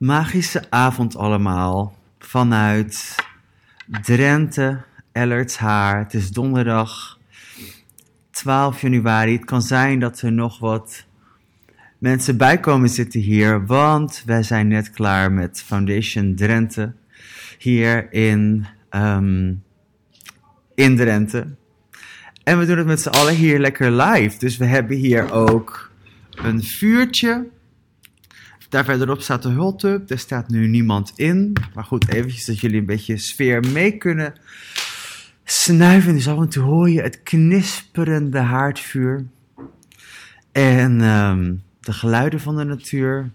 Magische avond allemaal vanuit Drenthe, Ellertshaar. Het is donderdag 12 januari. Het kan zijn dat er nog wat mensen bij komen zitten hier, want wij zijn net klaar met Foundation Drenthe hier in, ehm, in Drenthe. En we doen het met z'n allen hier lekker live. Dus we hebben hier ook een vuurtje. Daar verderop staat de hultub. Er staat nu niemand in. Maar goed, eventjes dat jullie een beetje sfeer mee kunnen snuiven. Dus af en toe hoor je het knisperende haardvuur. En ehm, de geluiden van de natuur.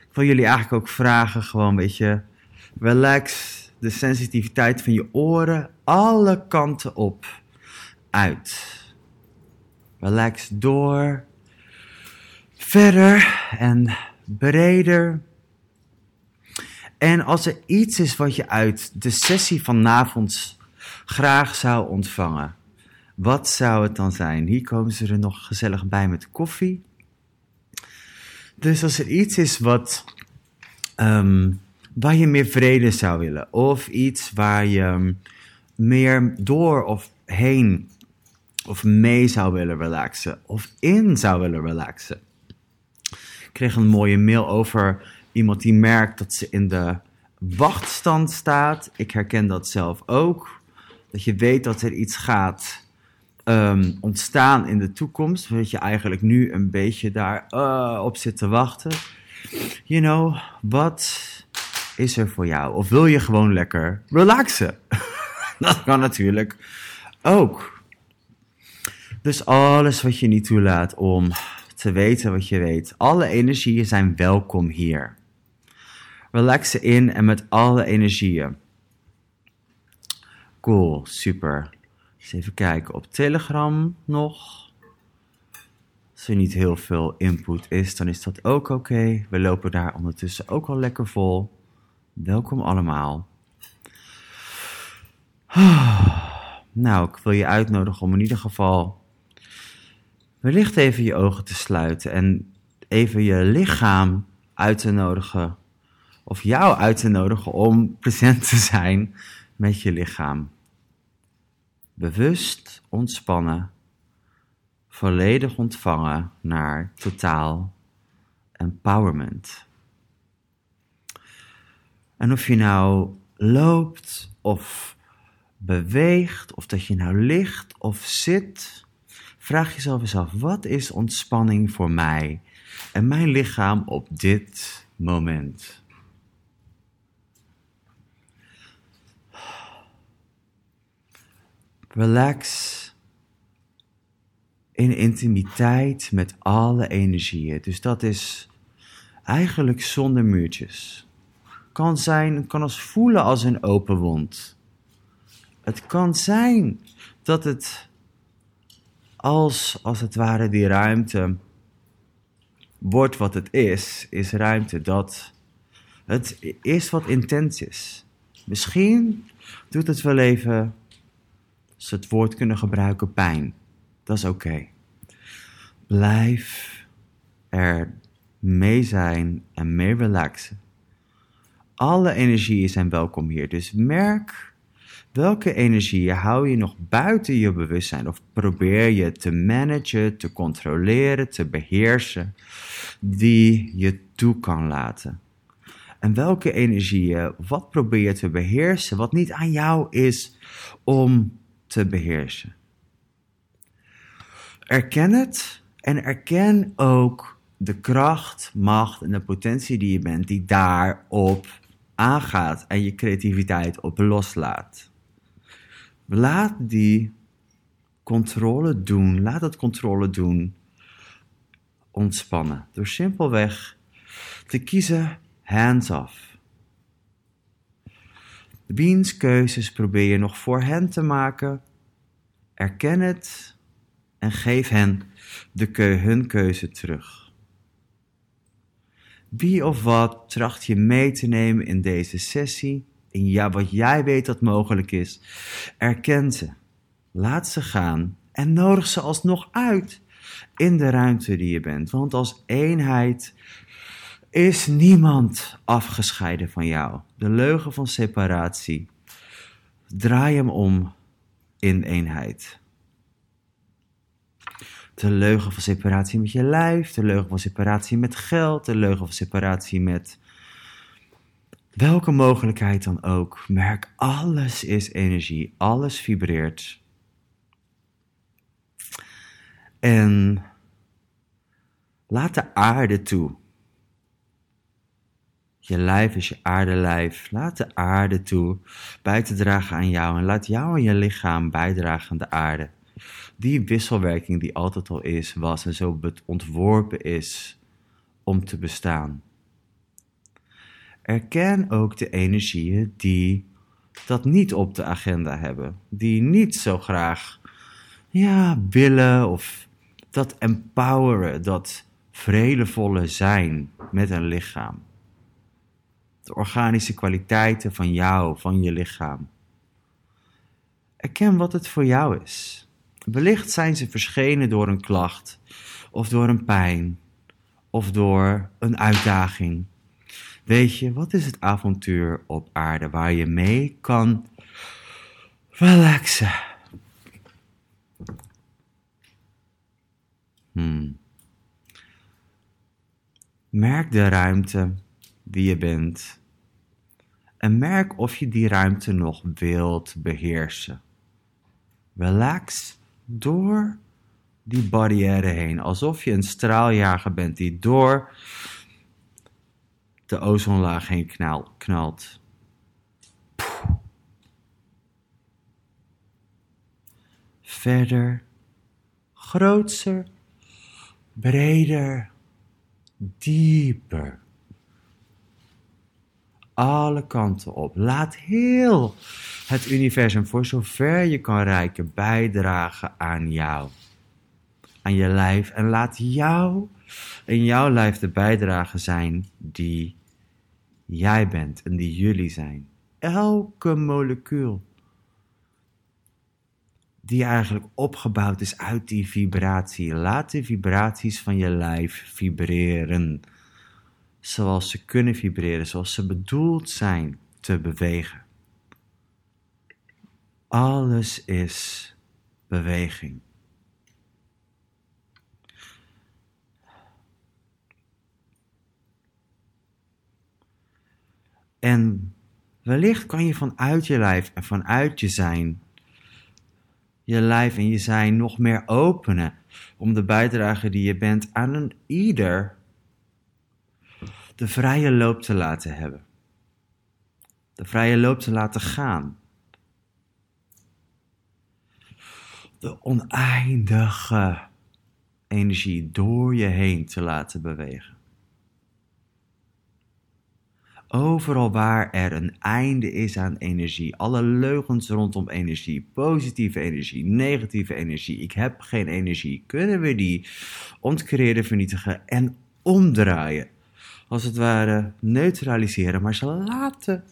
Ik wil jullie eigenlijk ook vragen, gewoon een beetje relax. De sensitiviteit van je oren alle kanten op. Uit. Relax door. Verder en breder. En als er iets is wat je uit de sessie vanavond graag zou ontvangen, wat zou het dan zijn? Hier komen ze er nog gezellig bij met koffie. Dus als er iets is wat, ehm, waar je meer vrede zou willen, of iets waar je meer door of heen of mee zou willen relaxen, of in zou willen relaxen. Kreeg een mooie mail over iemand die merkt dat ze in de wachtstand staat. Ik herken dat zelf ook. Dat je weet dat er iets gaat ehm, ontstaan in de toekomst, dat je eigenlijk nu een beetje daar uh, op zit te wachten. You know, wat is er voor jou? Of wil je gewoon lekker relaxen? dat kan natuurlijk ook. Dus alles wat je niet toelaat om te weten wat je weet. Alle energieën zijn welkom hier. Relaxen in en met alle energieën. Cool, super. Even kijken op Telegram nog. Als er niet heel veel input is, dan is dat ook oké. We lopen daar ondertussen ook al lekker vol. Welkom allemaal. Nou, ik wil je uitnodigen om in ieder geval wellicht even je ogen te sluiten en even je lichaam uit te nodigen, of jou uit te nodigen om present te zijn met je lichaam. Bewust ontspannen, volledig ontvangen naar totaal empowerment. En of je nou loopt of beweegt, of dat je nou ligt of zit, vraag jezelf eens af: wat is ontspanning voor mij en mijn lichaam op dit moment? Relax in intimiteit met alle energieën. Dus dat is eigenlijk zonder muurtjes. Kan zijn, kan als voelen als een open wond. Het kan zijn dat het als, als het ware die ruimte wordt wat het is, is ruimte dat het is wat intens is. Misschien doet het wel even als het woord kunnen gebruiken, pijn. Dat is oké. Blijf er mee zijn en mee relaxen. Alle energieën zijn welkom hier. Dus merk welke energieën hou je nog buiten je bewustzijn of probeer je te managen, te controleren, te beheersen, die je toe kan laten. En welke energieën, wat probeer je te beheersen, wat niet aan jou is om te beheersen. Erken het en erken ook de kracht, macht en de potentie die je bent, die daarop aangaat en je creativiteit op loslaat. Laat die controle doen, laat dat controle doen ontspannen. Door simpelweg te kiezen hands off. Wiens keuzes probeer je nog voor hen te maken? Erken het en geef hen de hun keuze terug. Wie of wat tracht je mee te nemen in deze sessie? In ja, wat jij weet dat mogelijk is. Erken ze, laat ze gaan en nodig ze alsnog uit in de ruimte die je bent. Want als eenheid is niemand afgescheiden van jou. De leugen van separatie. Draai hem om in eenheid. De leugen van separatie met je lijf, de leugen van separatie met geld, de leugen van separatie met welke mogelijkheid dan ook. Merk, alles is energie, alles vibreert. En laat de aarde toe. Je lijf is je aardelijf. Laat de aarde toe bij te dragen aan jou. En laat jou en je lichaam bijdragen aan de aarde. Die wisselwerking die altijd al is, was en zo ontworpen is om te bestaan. Erken ook de energieën die dat niet op de agenda hebben. Die niet zo graag ja, willen of dat empoweren, dat vredevolle zijn met een lichaam. De organische kwaliteiten van jou, van je lichaam. Erken wat het voor jou is. Wellicht zijn ze verschenen door een klacht, of door een pijn, of door een uitdaging. Weet je, wat is het avontuur op aarde waar je mee kan relaxen? Hmm. Merk de ruimte die je bent. En merk of je die ruimte nog wilt beheersen. Relax door die barrière heen. Alsof je een straaljager bent die door de ozonlaag heen knalt. Verder, grootser, breder, dieper. Alle kanten op. Laat heel het universum voor zover je kan reiken bijdragen aan jou. Aan je lijf. En laat jou in jouw lijf de bijdrage zijn die jij bent en die jullie zijn. Elke molecuul die eigenlijk opgebouwd is uit die vibratie. Laat de vibraties van je lijf vibreren. Zoals ze kunnen vibreren, zoals ze bedoeld zijn te bewegen. Alles is beweging. En wellicht kan je vanuit je lijf en vanuit je zijn, je lijf en je zijn nog meer openen om de bijdrage die je bent aan een ieder de vrije loop te laten hebben. De vrije loop te laten gaan. De oneindige energie door je heen te laten bewegen. Overal waar er een einde is aan energie, alle leugens rondom energie, positieve energie, negatieve energie, ik heb geen energie, kunnen we die ontcreëren, vernietigen en omdraaien. Als het ware neutraliseren, maar ze laten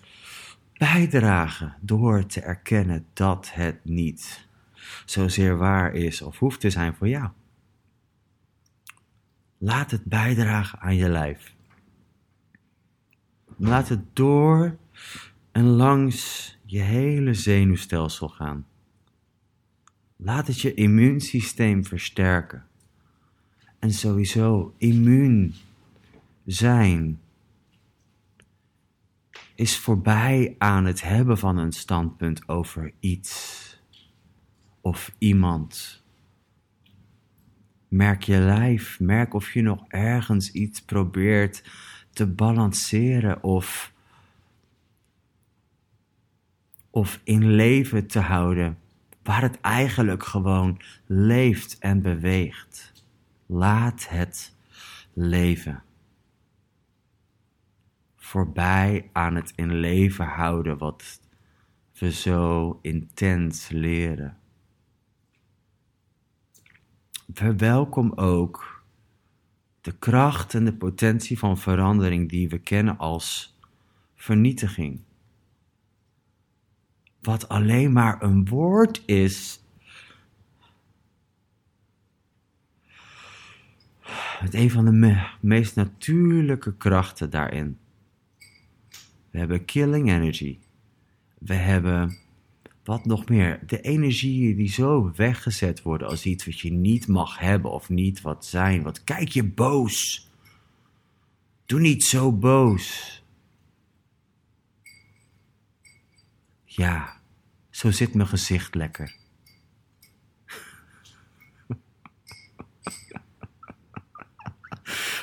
bijdragen door te erkennen dat het niet zozeer waar is of hoeft te zijn voor jou. Laat het bijdragen aan je lijf. Laat het door en langs je hele zenuwstelsel gaan. Laat het je immuunsysteem versterken. En sowieso immuun zijn is voorbij aan het hebben van een standpunt over iets of iemand. Merk je lijf, merk of je nog ergens iets probeert te balanceren of, of in leven te houden, waar het eigenlijk gewoon leeft en beweegt. Laat het leven. Voorbij aan het in leven houden wat we zo intens leren. Verwelkom ook de kracht en de potentie van verandering die we kennen als vernietiging. Wat alleen maar een woord is met een van de me- meest natuurlijke krachten daarin. We hebben killing energy. We hebben wat nog meer. De energieën die zo weggezet worden als iets wat je niet mag hebben of niet wat zijn. Wat kijk je boos. Doe niet zo boos. Ja, zo zit mijn gezicht lekker.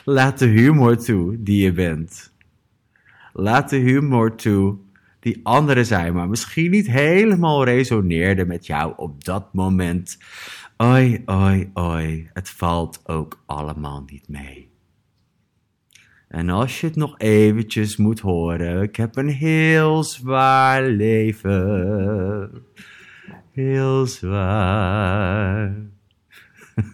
Laat de humor toe die je bent. Laat de humor toe die anderen zijn, maar misschien niet helemaal resoneerde met jou op dat moment. Oi, oi, oi, het valt ook allemaal niet mee. En als je het nog eventjes moet horen, ik heb een heel zwaar leven. Heel zwaar.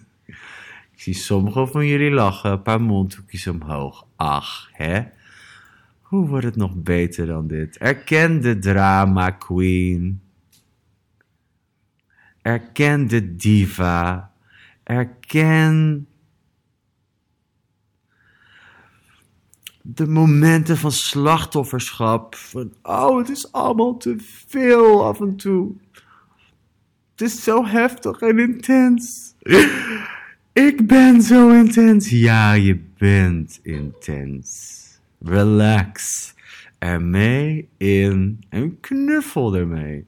ik zie sommigen van jullie lachen, een paar mondhoekjes omhoog. Ach, hè? Hoe wordt het nog beter dan dit? Erken de drama queen. Erken de diva. Erken de momenten van slachtofferschap. Van, oh, het is allemaal te veel af en toe. Het is zo heftig en intens. Ik ben zo intens. Ja, je bent intens. Relax ermee in en knuffel ermee.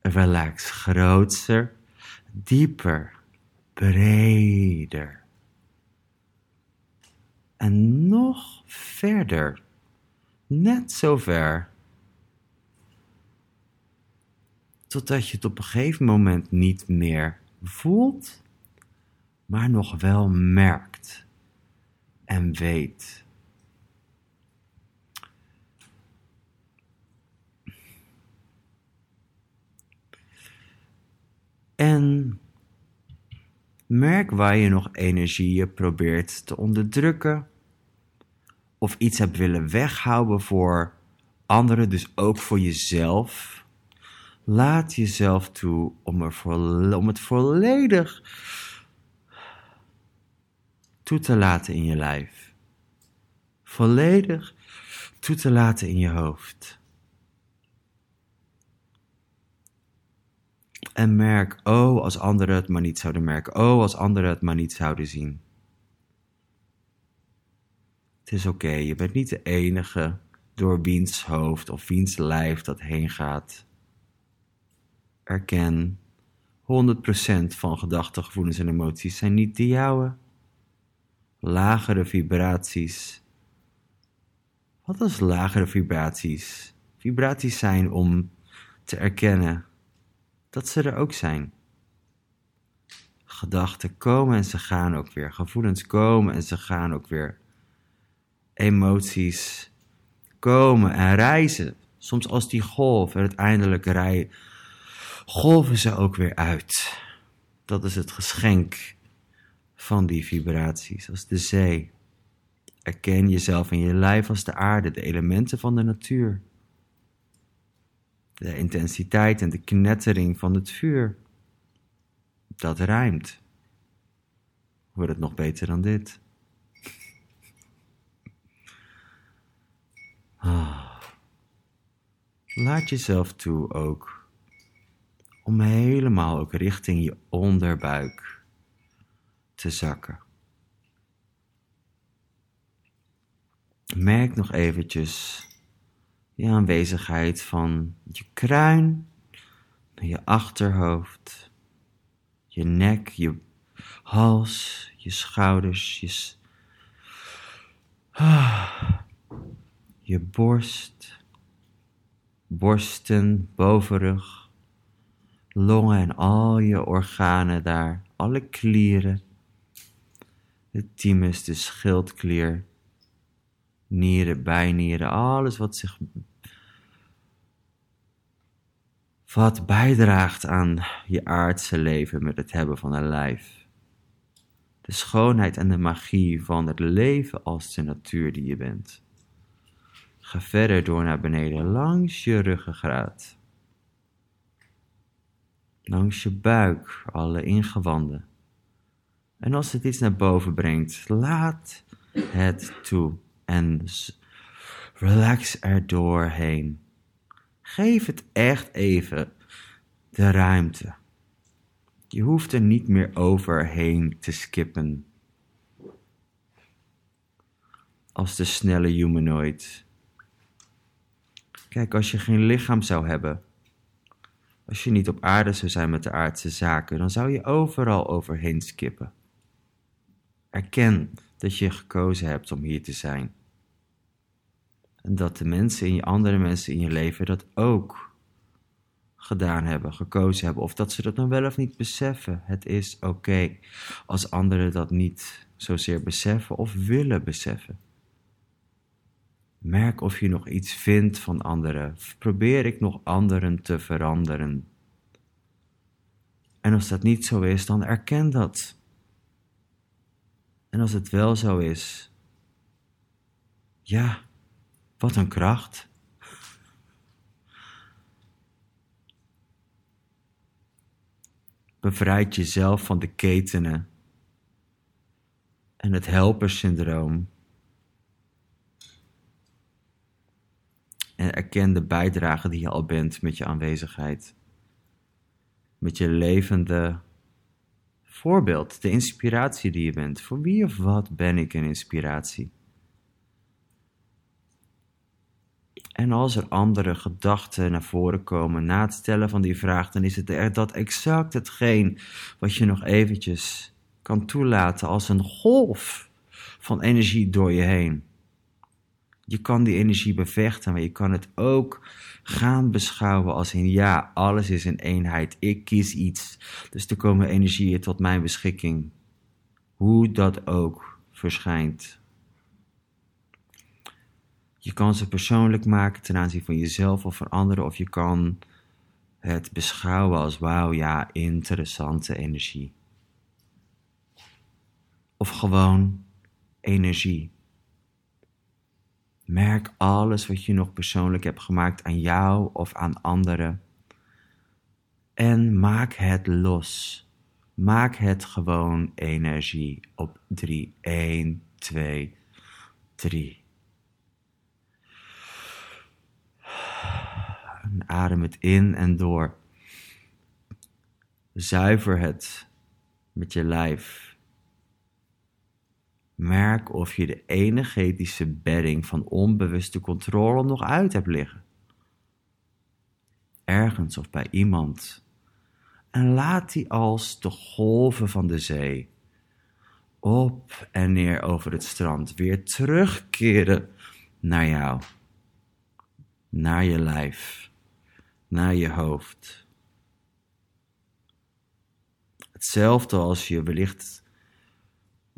Relax grootser, dieper, breder. En nog verder. Net zo ver. Totdat je het op een gegeven moment niet meer voelt, maar nog wel merkt en weet. En merk waar je nog energieën probeert te onderdrukken. Of iets hebt willen weghouden voor anderen, dus ook voor jezelf. Laat jezelf toe om, er om het volledig toe te laten in je lijf. Volledig toe te laten in je hoofd. En merk, oh, als anderen het maar niet zouden merken. Oh, als anderen het maar niet zouden zien. Het is oké, je bent niet de enige door wiens hoofd of wiens lijf dat heen gaat. Erken, 100% van gedachten, gevoelens en emoties zijn niet de jouwe. Lagere vibraties. Wat is lagere vibraties? Vibraties zijn om te erkennen dat ze er ook zijn. Gedachten komen en ze gaan ook weer. Gevoelens komen en ze gaan ook weer. Emoties komen en reizen. Soms als die golf en uiteindelijk rij, golven ze ook weer uit. Dat is het geschenk van die vibraties, als de zee. Erken jezelf in je lijf als de aarde, de elementen van de natuur. De intensiteit en de knettering van het vuur. Dat rijmt. Wordt het nog beter dan dit? Ah. Laat jezelf toe ook om helemaal ook richting je onderbuik te zakken. Merk nog eventjes je aanwezigheid van je kruin, je achterhoofd, je nek, je hals, je schouders, je, s- Ah. je borst, borsten, bovenrug, longen en al je organen daar, alle klieren, de thymus, de schildklier, nieren, bijnieren, alles wat zich wat bijdraagt aan je aardse leven met het hebben van een lijf. De schoonheid en de magie van het leven als de natuur die je bent. Ga verder door naar beneden langs je ruggengraat. Langs je buik, alle ingewanden. En als het iets naar boven brengt, laat het toe en relax er doorheen. Geef het echt even de ruimte. Je hoeft er niet meer overheen te skippen. Als de snelle humanoid. Kijk, als je geen lichaam zou hebben, als je niet op aarde zou zijn met de aardse zaken, dan zou je overal overheen skippen. Erken dat je gekozen hebt om hier te zijn. En dat de mensen in je, andere mensen in je leven dat ook gedaan hebben, gekozen hebben. Of dat ze dat dan wel of niet beseffen. Het is oké als anderen dat niet zozeer beseffen of willen beseffen. Merk of je nog iets vindt van anderen. Probeer ik nog anderen te veranderen. En als dat niet zo is, dan erken dat. En als het wel zo is, ja, wat een kracht. Bevrijd jezelf van de ketenen en het helpersyndroom. En erken de bijdrage die je al bent met je aanwezigheid. Met je levende voorbeeld, de inspiratie die je bent. Voor wie of wat ben ik een inspiratie? En als er andere gedachten naar voren komen na het stellen van die vraag, dan is het dat exact hetgeen wat je nog eventjes kan toelaten als een golf van energie door je heen. Je kan die energie bevechten, maar je kan het ook gaan beschouwen als in ja, alles is een eenheid. Ik kies iets. Dus er komen energieën tot mijn beschikking. Hoe dat ook verschijnt. Je kan ze persoonlijk maken ten aanzien van jezelf of van anderen, of je kan het beschouwen als wauw, ja, interessante energie. Of gewoon energie. Merk alles wat je nog persoonlijk hebt gemaakt aan jou of aan anderen. En maak het los. Maak het gewoon energie op 3. 1, 2, 3. adem het in en door. Zuiver het met je lijf. Merk of je de energetische bedding van onbewuste controle nog uit hebt liggen. Ergens of bij iemand. En laat die als de golven van de zee op en neer over het strand weer terugkeren naar jou, naar je lijf naar je hoofd. Hetzelfde als je wellicht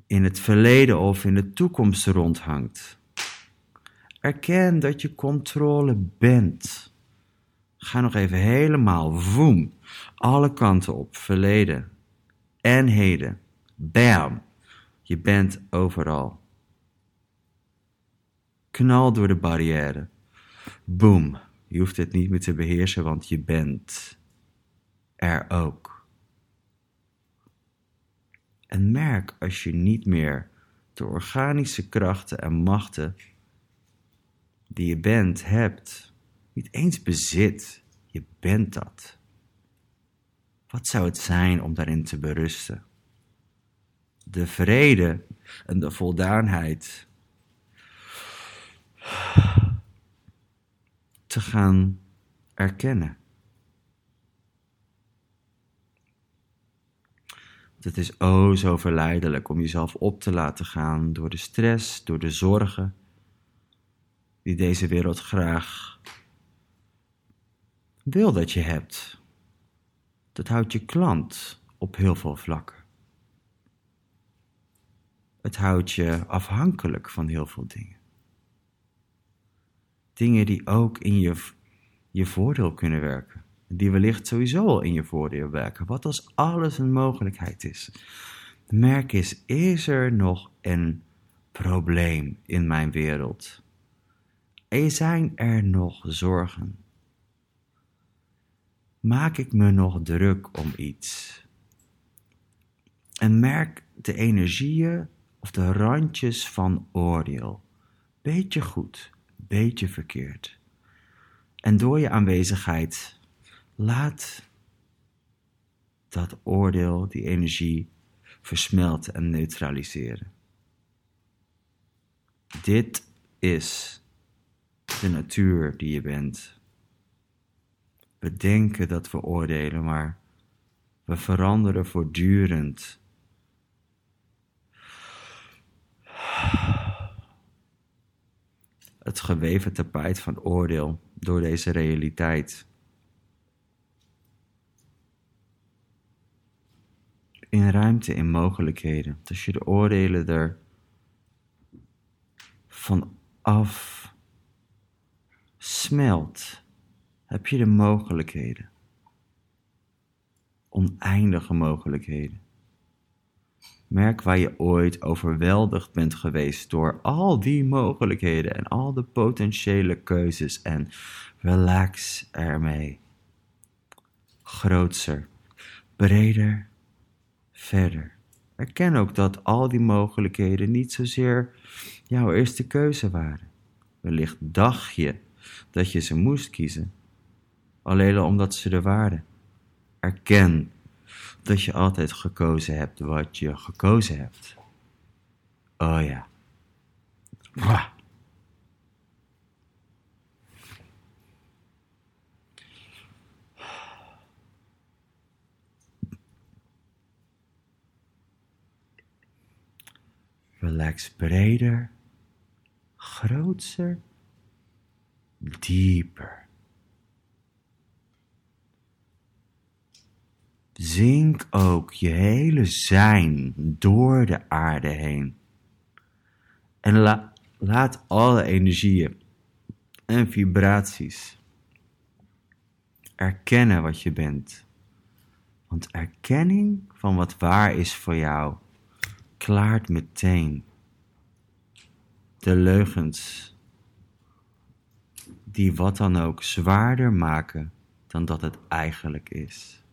in het verleden of in de toekomst rondhangt. Erken dat je controle bent. Ga nog even helemaal voem, alle kanten op, verleden en heden. Bam, je bent overal. Knal door de barrière. Boom, je hoeft het niet meer te beheersen, want je bent er ook. En merk als je niet meer de organische krachten en machten die je bent, hebt, niet eens bezit, je bent dat. Wat zou het zijn om daarin te berusten? De vrede en de voldaanheid te gaan erkennen. Het is o oh zo verleidelijk om jezelf op te laten gaan door de stress, door de zorgen die deze wereld graag wil dat je hebt. Dat houdt je klant op heel veel vlakken. Het houdt je afhankelijk van heel veel dingen dingen die ook in je, je voordeel kunnen werken. Die wellicht sowieso al in je voordeel werken. Wat als alles een mogelijkheid is? Merk is, is er nog een probleem in mijn wereld? Zijn er nog zorgen? Maak ik me nog druk om iets? En merk de energieën of de randjes van oordeel. Beetje goed, beetje verkeerd. En door je aanwezigheid laat dat oordeel, die energie, versmelten en neutraliseren. Dit is de natuur die je bent. We denken dat we oordelen, maar we veranderen voortdurend. Het geweven tapijt van oordeel door deze realiteit. In ruimte, in mogelijkheden. Als je de oordelen er van af smelt, heb je de mogelijkheden. Oneindige mogelijkheden. Merk waar je ooit overweldigd bent geweest door al die mogelijkheden en al de potentiële keuzes en relax ermee. Grootser, breder, verder. Erken ook dat al die mogelijkheden niet zozeer jouw eerste keuze waren. Wellicht dacht je dat je ze moest kiezen, alleen omdat ze er waren. Erken dat je altijd gekozen hebt wat je gekozen hebt. Oh ja. Wah. Relax breder, groter dieper. Zink ook je hele zijn door de aarde heen. En laat alle energieën en vibraties erkennen wat je bent. Want erkenning van wat waar is voor jou klaart meteen de leugens die wat dan ook zwaarder maken dan dat het eigenlijk is.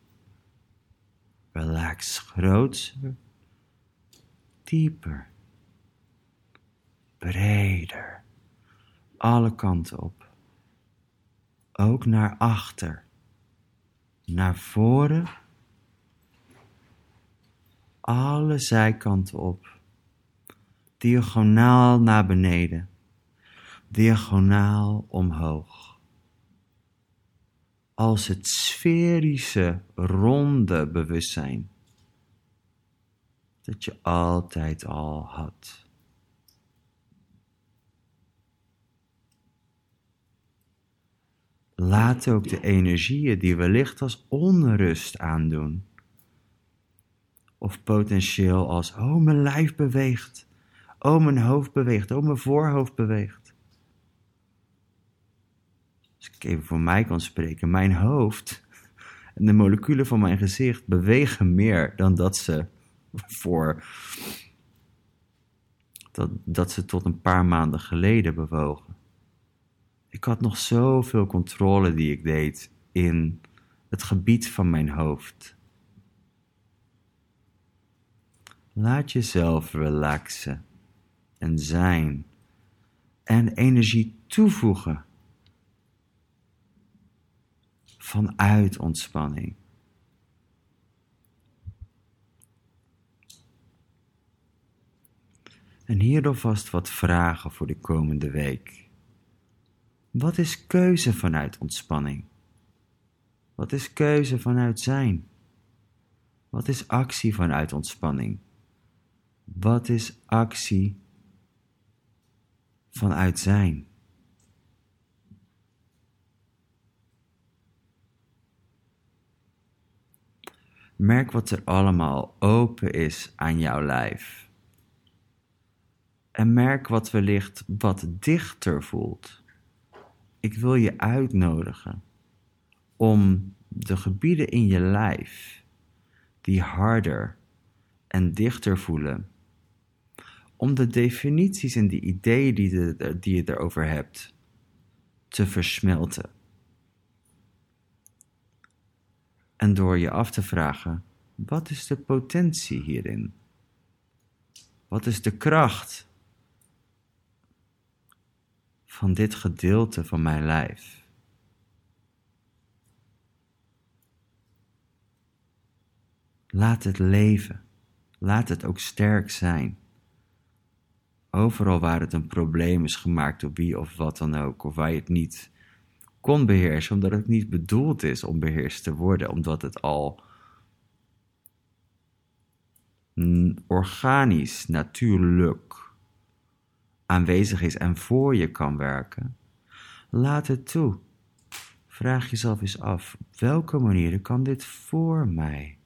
Relax groter, dieper, breder, alle kanten op. Ook naar achter, naar voren, alle zijkanten op, diagonaal naar beneden diagonaal omhoog. Als het sferische, ronde bewustzijn dat je altijd al had. Laat ook de energieën die wellicht als onrust aandoen, of potentieel als, oh mijn lijf beweegt, oh mijn hoofd beweegt, oh mijn voorhoofd beweegt als ik even voor mij kan spreken, mijn hoofd en de moleculen van mijn gezicht bewegen meer dan dat ze voor dat, dat ze tot een paar maanden geleden bewogen. Ik had nog zoveel controle die ik deed in het gebied van mijn hoofd. Laat jezelf relaxen en zijn en energie toevoegen vanuit ontspanning. En hier alvast wat vragen voor de komende week. Wat is keuze vanuit ontspanning? Wat is keuze vanuit zijn? Wat is actie vanuit ontspanning? Wat is actie vanuit zijn? Merk wat er allemaal open is aan jouw lijf. En merk wat wellicht wat dichter voelt. Ik wil je uitnodigen om de gebieden in je lijf die harder en dichter voelen, om de definities en de ideeën die, die je erover hebt te versmelten. En door je af te vragen, wat is de potentie hierin? Wat is de kracht van dit gedeelte van mijn lijf? Laat het leven. Laat het ook sterk zijn. Overal waar het een probleem is gemaakt door wie of wat dan ook, of waar je het niet kon beheersen, omdat het niet bedoeld is om beheerst te worden, omdat het al organisch, natuurlijk aanwezig is en voor je kan werken. Laat het toe. Vraag jezelf eens af, op welke manier kan dit voor mij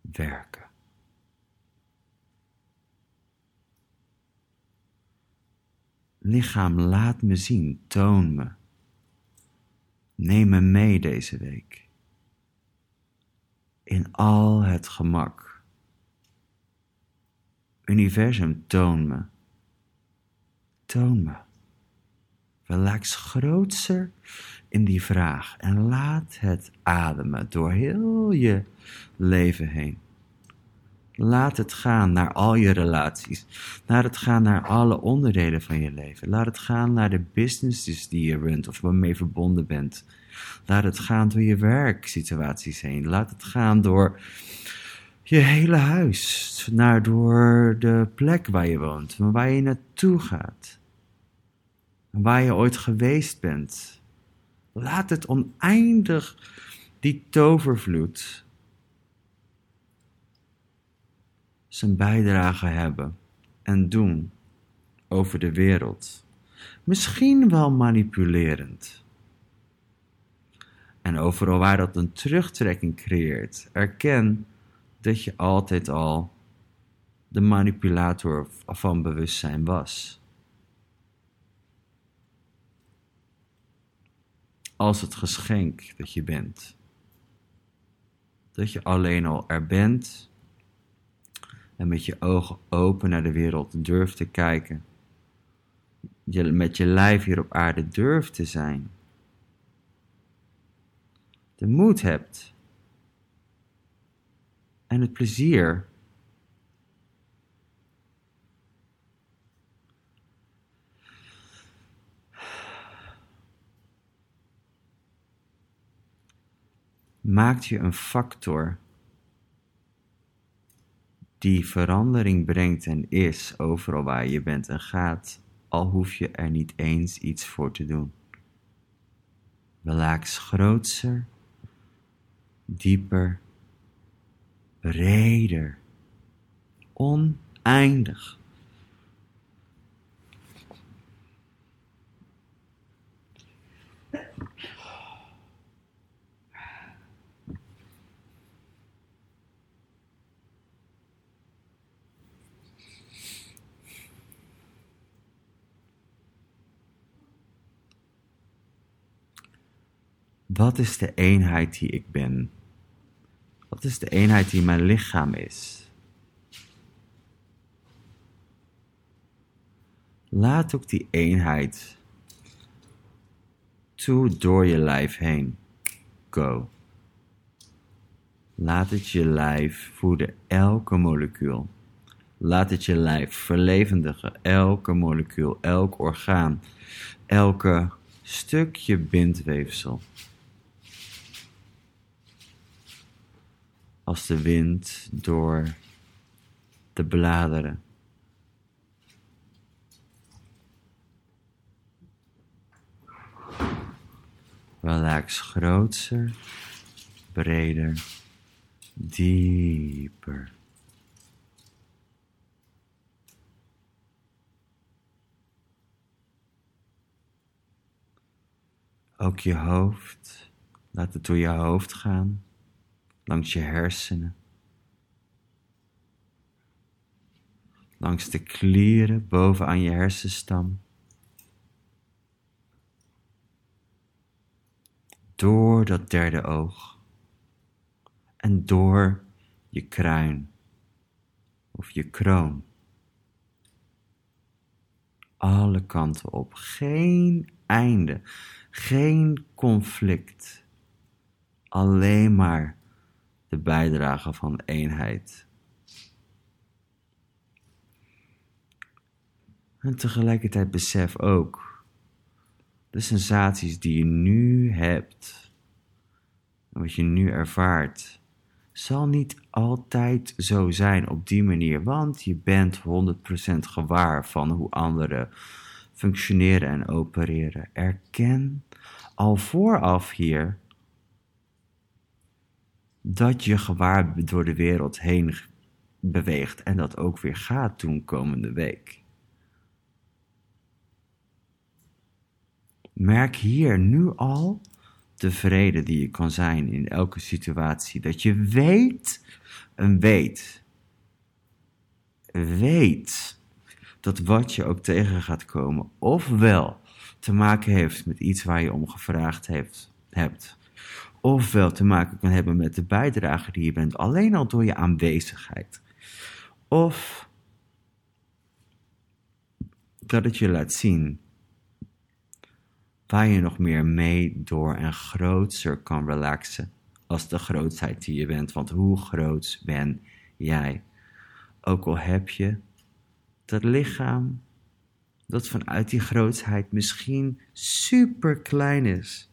werken? Lichaam, laat me zien, toon me. Neem me mee deze week. In al het gemak. Universum, toon me. Toon me. Relax grootser in die vraag en laat het ademen door heel je leven heen. Laat het gaan naar al je relaties. Laat het gaan naar alle onderdelen van je leven. Laat het gaan naar de businesses die je runt of waarmee je verbonden bent. Laat het gaan door je werksituaties heen. Laat het gaan door je hele huis. Naar door de plek waar je woont. Waar je naartoe gaat. Waar je ooit geweest bent. Laat het oneindig die tovervloed zijn bijdrage hebben en doen over de wereld. Misschien wel manipulerend. En overal waar dat een terugtrekking creëert, erken dat je altijd al de manipulator van bewustzijn was. Als het geschenk dat je bent. Dat je alleen al er bent en met je ogen open naar de wereld durft te kijken. Je, met je lijf hier op aarde durft te zijn. De moed hebt. En het plezier. Maakt je een factor die verandering brengt en is overal waar je bent en gaat, al hoef je er niet eens iets voor te doen. Relax grootser, dieper, breder, oneindig. Wat is de eenheid die ik ben? Wat is de eenheid die mijn lichaam is? Laat ook die eenheid toe door je lijf heen. Go. Laat het je lijf voeden, elke molecuul. Laat het je lijf verlevendigen, elke molecuul, elk orgaan, elke stukje bindweefsel. Als de wind door de bladeren. Relax groter, breder, dieper. Ook je hoofd, laat het door je hoofd gaan langs je hersenen, langs de klieren bovenaan je hersenstam, door dat derde oog. En door je kruin. Of je kroon. Alle kanten op, geen einde, geen conflict, alleen maar de bijdrage van eenheid. En tegelijkertijd besef ook de sensaties die je nu hebt en wat je nu ervaart, zal niet altijd zo zijn op die manier, want je bent 100% gewaar van hoe anderen functioneren en opereren. Erken al vooraf hier dat je gewaar door de wereld heen beweegt en dat ook weer gaat doen komende week. Merk hier nu al de vrede die je kan zijn in elke situatie. Dat je weet en weet, weet dat wat je ook tegen gaat komen, ofwel te maken heeft met iets waar je om gevraagd hebt, ofwel te maken kan hebben met de bijdrage die je bent, alleen al door je aanwezigheid. Of dat het je laat zien waar je nog meer mee, door en grootser kan relaxen als de grootheid die je bent. Want hoe groot ben jij? Ook al heb je dat lichaam dat vanuit die grootheid misschien super klein is.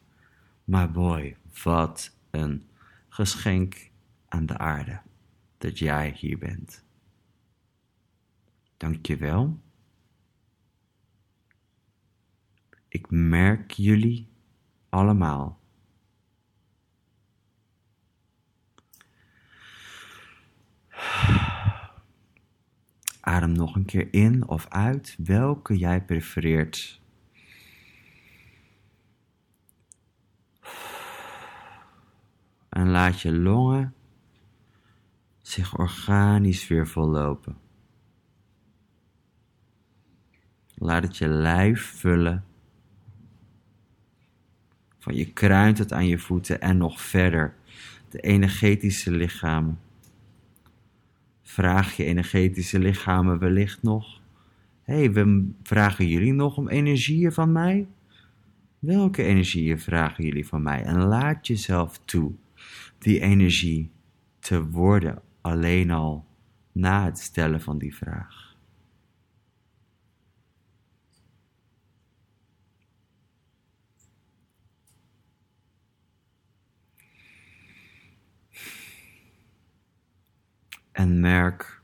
Maar boy, wat een geschenk aan de aarde dat jij hier bent. Dank je wel. Ik merk jullie allemaal. Adem nog een keer in of uit, welke jij prefereert. En laat je longen zich organisch weer vollopen. Laat het je lijf vullen van je kruin tot aan je voeten en nog verder. De energetische lichamen. Vraag je energetische lichamen wellicht nog. Hé, hey, we vragen jullie nog om energieën van mij? Welke energieën vragen jullie van mij? En laat jezelf toe die energie te worden alleen al na het stellen van die vraag. en merk.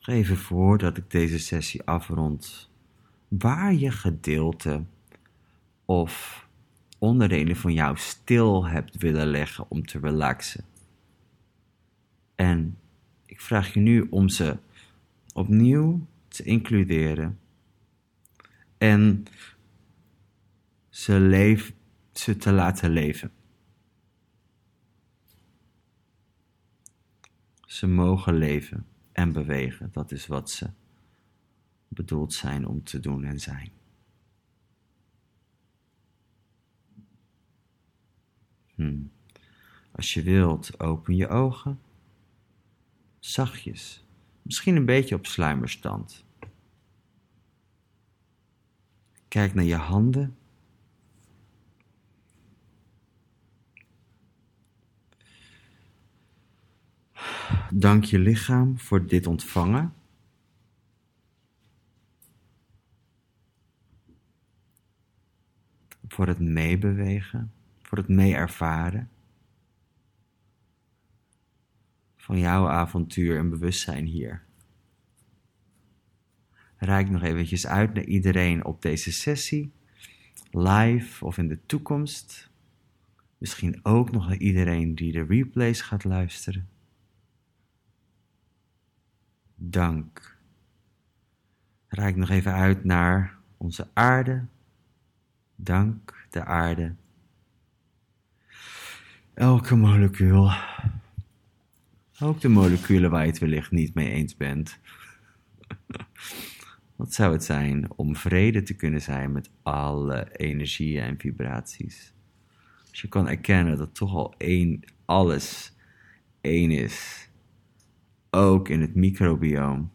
Even voordat ik deze sessie afrond, waar je gedeelte of onderdelen van jou stil hebt willen leggen om te relaxen. En ik vraag je nu om ze opnieuw te includeren en ze, leef, ze te laten leven. Ze mogen leven en bewegen. Dat is wat ze bedoeld zijn om te doen en zijn. Hmm. Als je wilt, open je ogen. Zachtjes. Misschien een beetje op sluimerstand. Kijk naar je handen Dank je lichaam voor dit ontvangen. Voor het meebewegen, voor het mee-ervaren. Van jouw avontuur en bewustzijn hier. Rijk nog eventjes uit naar iedereen op deze sessie, live of in de toekomst. Misschien ook nog naar iedereen die de replays gaat luisteren dank. Raak nog even uit naar onze aarde. Dank de aarde. Elke molecuul. Ook de moleculen waar je het wellicht niet mee eens bent. Wat zou het zijn om vrede te kunnen zijn met alle energieën en vibraties? Als je kan erkennen dat toch al één, alles één is ook in het microbioom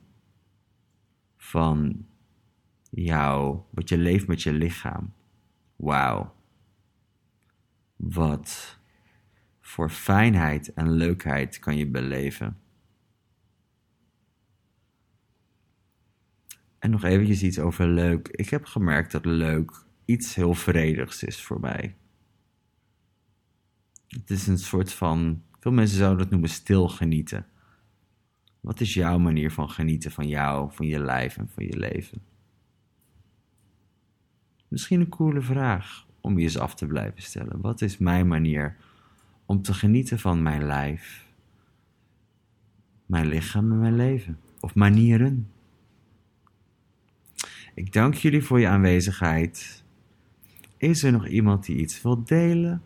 van jou, wat je leeft met je lichaam. Wauw. Wat voor fijnheid en leukheid kan je beleven. En nog eventjes iets over leuk. Ik heb gemerkt dat leuk iets heel vredigs is voor mij. Het is een soort van, veel mensen zouden het noemen stil genieten. Wat is jouw manier van genieten van jou, van je lijf en van je leven? Misschien een coole vraag om je eens af te blijven stellen. Wat is mijn manier om te genieten van mijn lijf, mijn lichaam en mijn leven? Of manieren? Ik dank jullie voor je aanwezigheid. Is er nog iemand die iets wil delen?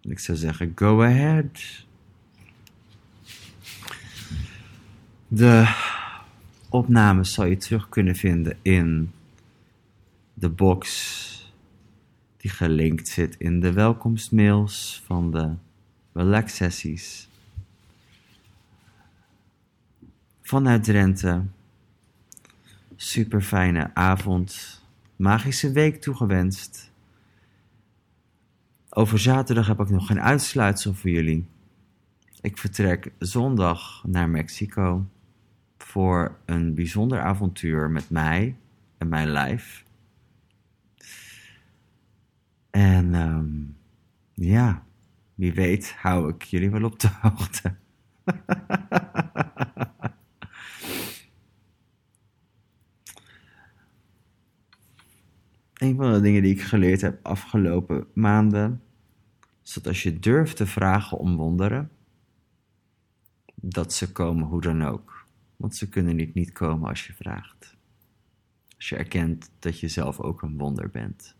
Ik zou zeggen, go ahead. De opnames zal je terug kunnen vinden in de box die gelinkt zit in de welkomstmails van de relax sessies. Vanuit Drenthe. Super fijne avond. Magische week toegewenst. Over zaterdag heb ik nog geen uitsluitsel voor jullie. Ik vertrek zondag naar Mexico voor een bijzonder avontuur met mij en mijn lijf. En um, ja, wie weet hou ik jullie wel op de hoogte. een van de dingen die ik geleerd heb afgelopen maanden, is dat als je durft te vragen om wonderen, dat ze komen hoe dan ook. Want ze kunnen niet niet komen als je vraagt. Als je erkent dat je zelf ook een wonder bent.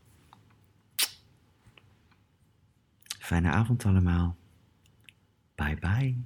Fijne avond allemaal. Bye bye.